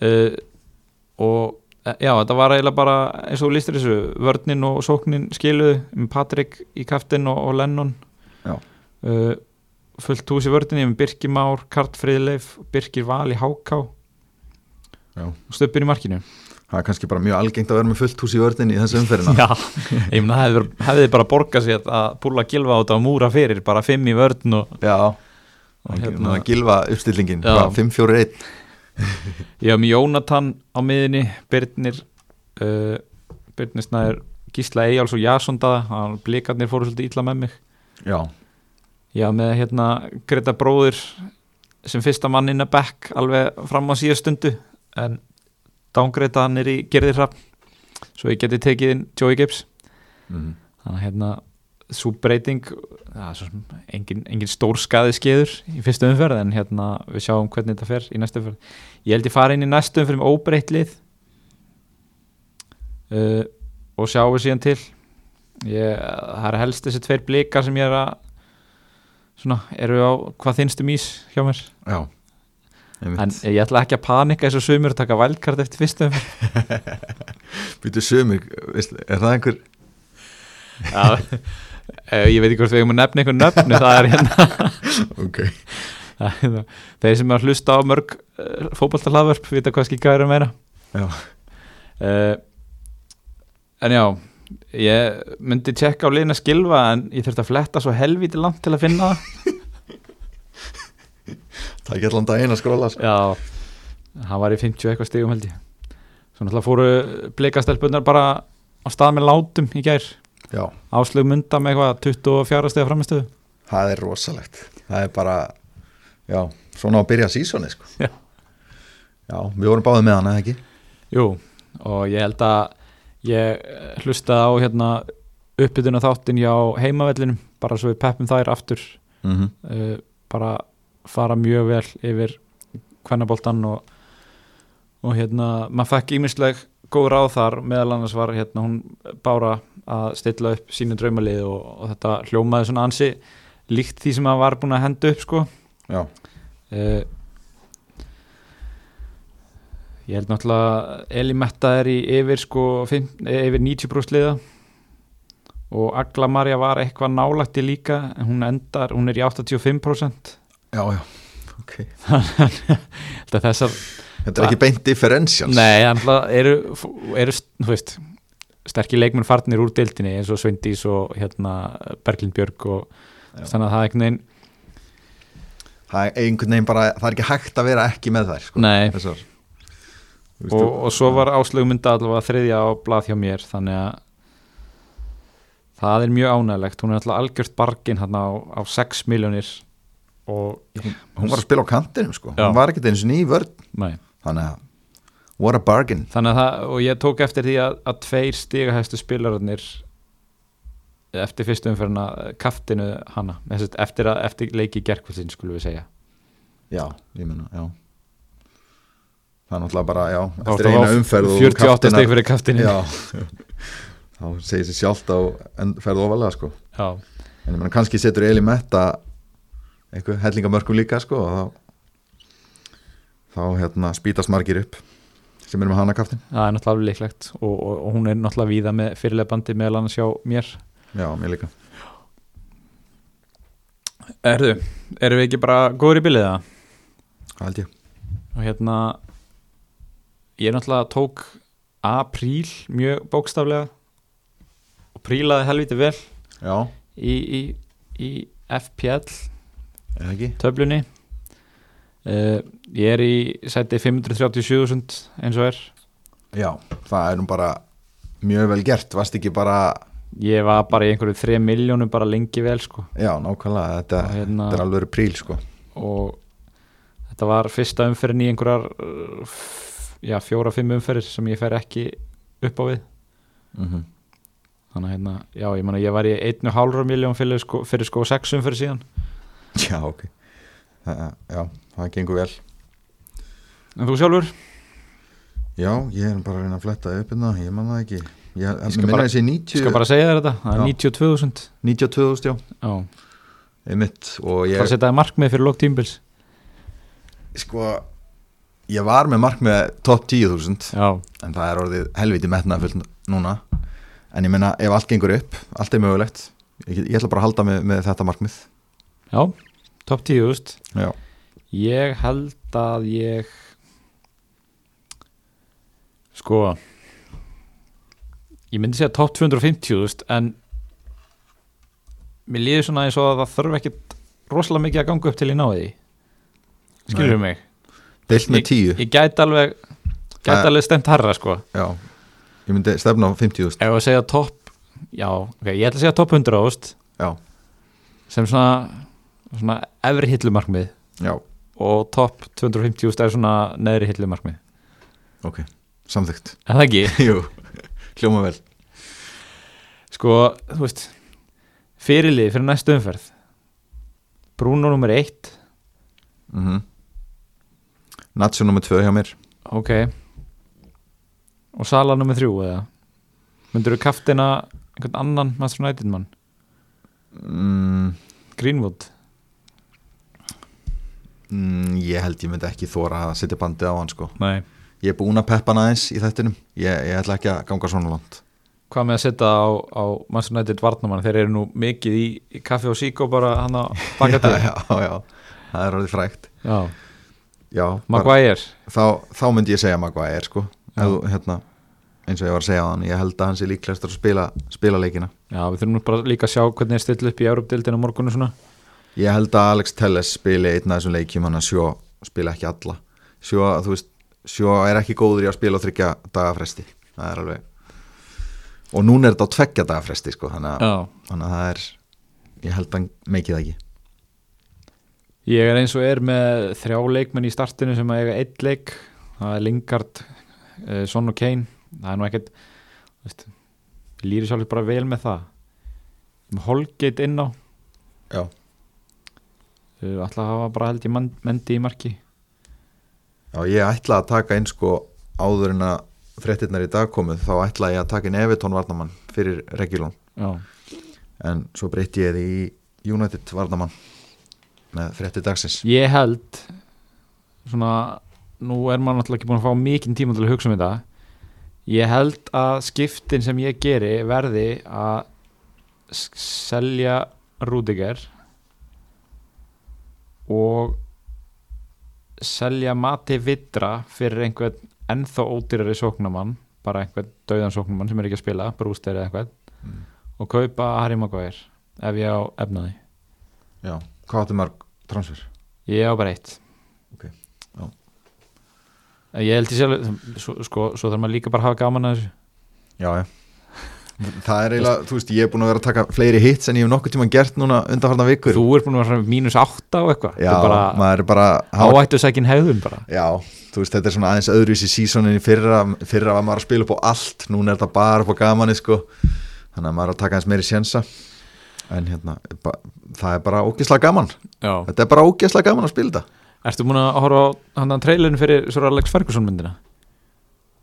Uh, og eh, já, þetta var eiginlega bara eins og þú lístir þessu, vörnin og sóknin skiluðu, með Patrik í kaftin og, og Lennon. Uh, fullt hús í vörninni með Birkir Már, Kart Friðleif Birkir Val í Háká og stöppin í markinu. Það er kannski bara mjög algengt að vera með fullt hús í vörðinni í þessu umferðina. Já, ég meina það hefði, bara borgað sér að púla gilva á þetta og múra fyrir bara fimm í vörn og, Já, hérna, gilva uppstillingin, Já. 5-4-1 ég haf með Jónatan á miðinni Birnir uh, Birnir Snæður Gísla Eyjáls og Jason Daða. Blikarnir fóru svolítið illa með mig. Já, Já, með hérna Greta bróðir sem fyrsta mann inn að back alveg fram á síða stundu. En downgreta hann er í gerðir hrapp svo ég geti tekið inn Joey Gibbs. Mm. þannig að hérna svo breyting er svo engin, engin stór skaði skeður í fyrstu umferð en hérna við sjáum hvernig þetta fer í næstu umferð. Ég held ég fara inn í næstu umferð með óbreytt lið. Uh, og sjáum við síðan til. Ég, það er helst þessi tveir blikar sem ég er að svona, eru á hvað þinstum ís hjá mér. Já en ég ætla ekki að panika eins og sumur að taka vældkart eftir fyrstu umferð. Býtu veist, er það einhver Já, ég veit ekki hvort við eigum að nefna einhver nöfnu það er hérna. Ok, Það er hérna, þeir sem er að hlusta á mörg uh, fótballtahlaðvörp vita hvað skikka er að meira já, uh, en já ég myndi tjekka á liðna skilfa en ég þurfti að fletta svo helvíti langt til að finna það. Það er ekki allan daginn að skróla já, hann var í 50 eitthvað stigum held ég. Svo náttúrulega fóru blikastelpunar bara á stað með látum í gær áslug mynda með eitthvað 24 stiga framistöðu það er rosalegt Það er bara, já, svona á að byrja sísoni sko. Já. Já, við vorum báðið með hann, eða ekki? Jú, og ég held að ég hlustaði á hérna uppbytuna þáttin hjá heimavellinum bara svo við peppum þær aftur Mm -hmm. uh, bara fara mjög vel yfir kvennaboltan og, og hérna maður fekk ímisleg góð ráð þar meðal annars var hérna hún bára að stilla upp sínu draumalið og, og þetta hljómaði svona ansi líkt því sem maður var búin að henda upp sko. Já, uh, ég held náttúrulega Eli Metta er í yfir sko fimm, eh, yfir 90% liða. Og Agla Marja var eitthvað nálætti líka en hún endar, hún er í 85% já, já, ok. Þetta þessar, Þetta er ekki beint differentials nei, þannig eru, eru, veist sterkir leikmenn farnir úr deildinni eins og Sveindís og hérna Berglind Björg og þannig að það er einhvern veginn Það er einhvern veginn bara, það er ekki hægt að vera ekki með þær sko. nei, og, og svo var áslögumynda allavega þriðja á blað hjá mér þannig að það er mjög ánægilegt hún er alltaf algjört bargin hann á, á 6 miljónir og Hún var að spila á kantinum sko. Já. Hún var ekki eins og ný vörd nei. Þannig að, what a bargain. Þannig að það, og ég tók eftir því að, að tveir stigahæstu spilararnir eftir fyrstu umferðina kaftinu hana. Eftir, að, eftir leiki gerkvöldin skulum við segja. Já, ég menna, já. Það er náttúrulega bara, já Þá Eftir ertu eina umferð og 48 kaftinar- stig fyrir kaftinu. Já Þá segir sér sjálft á en ferð ofalega sko. Já. En ég menna kannski setur Eli Metta einhver hellingamörkum líka sko og þá þá hérna spýtast margir upp sem eru með hana kaftin það er náttúrulega alveg líklegt og, og, og hún er náttúrulega víða með fyrirlega bandi meðal annars hjá mér. Já, mér líka. Erðu, erum við ekki bara góður í bilið það? Það held ég? Og hérna ég náttúrulega tók apríl mjög bókstaflega og prílaði helviti vel Já, í, í, í FPL eða ekki? töflunni. Uh, ég er í sæti 537.000 eins og er. Já, það er nú bara mjög vel gert, varst ekki bara ég var bara í einhverju 3 miljónum bara lengi vel sko. Já, nákvæmlega, þetta, hérna- þetta er alveg príl sko. Og þetta var fyrsta umferðin í einhverjar uh, já, fjóra-fimm umferðir sem ég fer ekki upp á við. Mm -hmm. þannig að hérna, já, ég man að ég var í 1,5 miljón fyrir sko, fyrir sko 6 umferð síðan. Já, ok. Það, Já, það gengur vel en þú sjálfur? Já, ég er bara að reyna að fletta upp hérna, ég man það ekki. Ég, ég skal bara- þessi Ég 90 skal bara segja þér þetta, það er Já. 92.000 92.000, já, já, einmitt og það ég, setja það markmið fyrir lók tímbils sko ég var með mark með top 10.000 já, en það er orðið helviti metnaðfullt núna. En ég meina ef allt gengur upp allt er mögulegt ég, ég ætla bara að halda með, með þetta markmið. Já, top 10.000 já, ég held að ég sko ég myndi segja top 250.000 en mér líður svona eins og að það þurfi ekkit rosalega mikið að ganga upp til ég náði skilur mig? Deilt með 10 ég gæti alveg Það- alveg stemt harra sko. Já, ég myndi stefna á 50.000 ef að segja topp já, ok, ég ætla að segja topp 100 ást Já, sem svona, svona efri hillumarkmið. Já, og topp 250 úst er svona neðri hillumarkmið. Ok, samþygt Er það ekki? Jú, hljóma vel. Sko, þú veist fyrirlið fyrir næstu umferð. Bruno nummer 1 mm -hmm. Nacho nummer 2 hjá mér. Ok. Og Sala nummer 3 eða? Myndur þú kaftina einhvern annan Master United mann? Mm, Greenwood? Mm, Ég held ég myndi ekki þóra að setja bandið á hann sko. Nei. Ég er búin að peppa hann aðeins í þettinum ég, ég ætla ekki að ganga svona langt. Hvað með að setja á, á United varnamann þeir eru nú mikið í, í kaffi og síkó bara hann að baka til. Já, já, já, það er orðið frægt. Já. Já, Maguire. Þá, þá myndi ég segja Maguire sko. Þú, hérna, eins og ég var að segja á hann ég held að hann sé líklegast að spila, spila leikina. Já, við þurfum nú bara líka að sjá hvernig er still upp í Európdildinu morgunu svona. Ég held að Alex Telles spili einn af þessum leikjum hann að sjó spila ekki alla. Sjó, þú veist, sjó er ekki góður í að spila á þryggja dagafresti það er alveg og núna er þetta á tveggja dagafresti sko þannig að, þannig að það er ég held að meikið ekki. Ég er eins og er með þrjá leikmenn í startinu sem að eiga eitt leik. Það er Lingard, uh, Son og Kane. Það er nú ekkert veist, líri sjálfur bara vel með það. Með Holgate inn á. Já, uh, alltaf hafa bara held ég mendi í marki Já ég ætla að taka inn sko áður en að fréttirnar í dag komuð þá ætla ég að taka inn Evertón varnamann fyrir Regulón já, en svo breytti ég því í United varnamann með fréttir dagsins. Ég held svona, nú er maður náttúrulega ekki búin að fá mikinn tíma til að hugsa um þetta. Ég held að skiptin sem ég geri verði að selja Rudiger og selja Mati Vidra fyrir einhvern ennþá ódýrari sóknamann bara einhvern dauðan sóknamann sem er ekki að spila brúster eða einhvern Mm. og kaupa Harry Maguire ef ég á efnaði Já, hvað áttu marg transfer? Ég á bara eitt Ok, já. Ég held ég sjálf sko, svo þarf maður líka bara að hafa gaman að þessu Já, já Það er eiginlega, þú veist, ég er búin að vera að taka fleiri hits en ég hef nokkuð tíma gert núna undanfarnar vikur Þú er búin að vera mínus átta og eitthvað. Já, er bara maður er bara áættu sækin hegðun bara. Já, þú veist, þetta er svona aðeins öðruvísi sísonin í fyrra, fyrra var maður að spila upp á allt. Núna er þetta bara upp á gamani, sko. Þannig að maður er að taka aðeins meiri sjensa en hérna, það er bara ógeðslega gaman, Já. þetta er bara ógeðslega gaman að spila þetta. Ertu búin að horfa á hann að trailinu fyrir Sora Alex Ferguson myndina?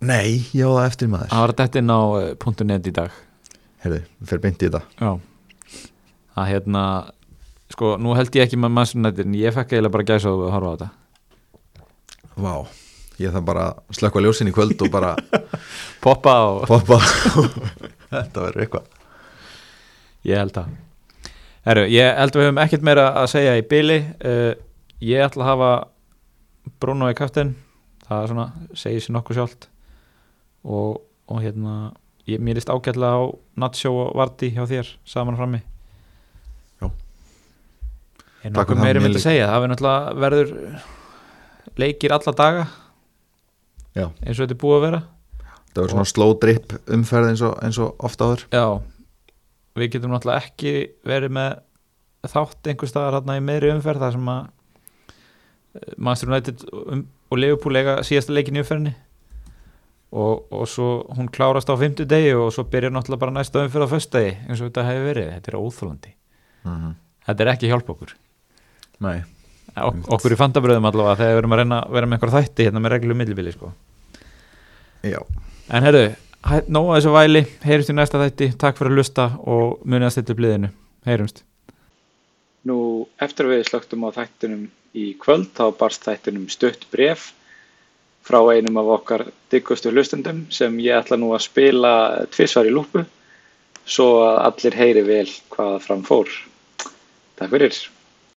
Nei, já, það eftir maður. Það var þetta inn á uh, .net í dag Herðu, við fyrir beint í þetta. Já. Það hérna Sko, nú held ég ekki með United en ég fekk eiginlega bara gæsa að horfa á þetta. Vá, ég þarf bara að slökka ljósin í kvöld og bara Poppa og poppa Þetta verður eitthvað. Ég held það. Herru, ég held að við höfum ekkert meira að segja í byli uh, Ég ætla að hafa Bruno í kaftin. Það er svona, segir sér nokkuð sjálft. Og, og hérna ég, Mér líst ágætlega á Nacho og Vardy hjá þér saman frammi Já. Meiri mér myndi líka. að segja Það verður leikir alla daga Já. eins og þetta er búið að vera Það verður svona slow drip umferð eins og, eins og ofta áður Já, við getum náttúrulega ekki verið með þátt einhver staðar hérna í meðri umferð þar sem að eh, Manchester United um, og Liverpool eiga síðasta leikin í umferðinni og, og svo hún klárast á fymtu degi og svo byrjar náttúrulega bara næsta umferð á föstudegi eins og þetta hefur verið, þetta er óþólandi mm -hmm. þetta er ekki hjálp okkur. Nei, ok okkur í fandabröðum allavega þegar við erum að reyna að vera með einhver þætti hérna með reglum millibili sko. Já, en herru, nóg að þessu væli. Heyrumst í næsta þætti, takk fyrir að lusta og munið að stilla upp liðinu, heyrumst. Nú, eftir að við slögtum á þættinum í kvöld, þá barst þættinum stutt bref frá einum af okkar diggustu hlustendum sem ég ætla nú að spila tvissvar í lúpu svo að allir heyri vel hvað fram fór. Takk fyrir.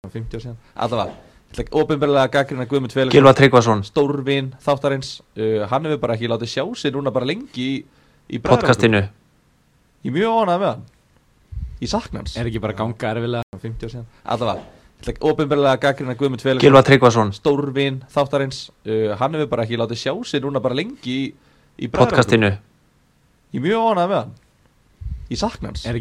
50 ár síðan. Allavega, ég ætla ekki ofinbarlega að gaggrina Guðmund Félagsson Gilva Tryggvason. Stórvin þáttarins. Uh, Hann hefur bara ekki látið sjá sig núna bara lengi í, í podcastinu. Ég er mjög ánægð með hann. Ég sakna hans. Er ekki bara ganga erfilega 50 ár síðan. Allavega, ofinbarlega að gaggrina Guðmund Félagsson Gilva Tryggvason. Stórvin þáttarins. Uh, Hann hefur bara ekki látið sjá sig núna bara lengi í, í podcastinu. Ég er mjög ánægð með hann. Ég sakna hans. Er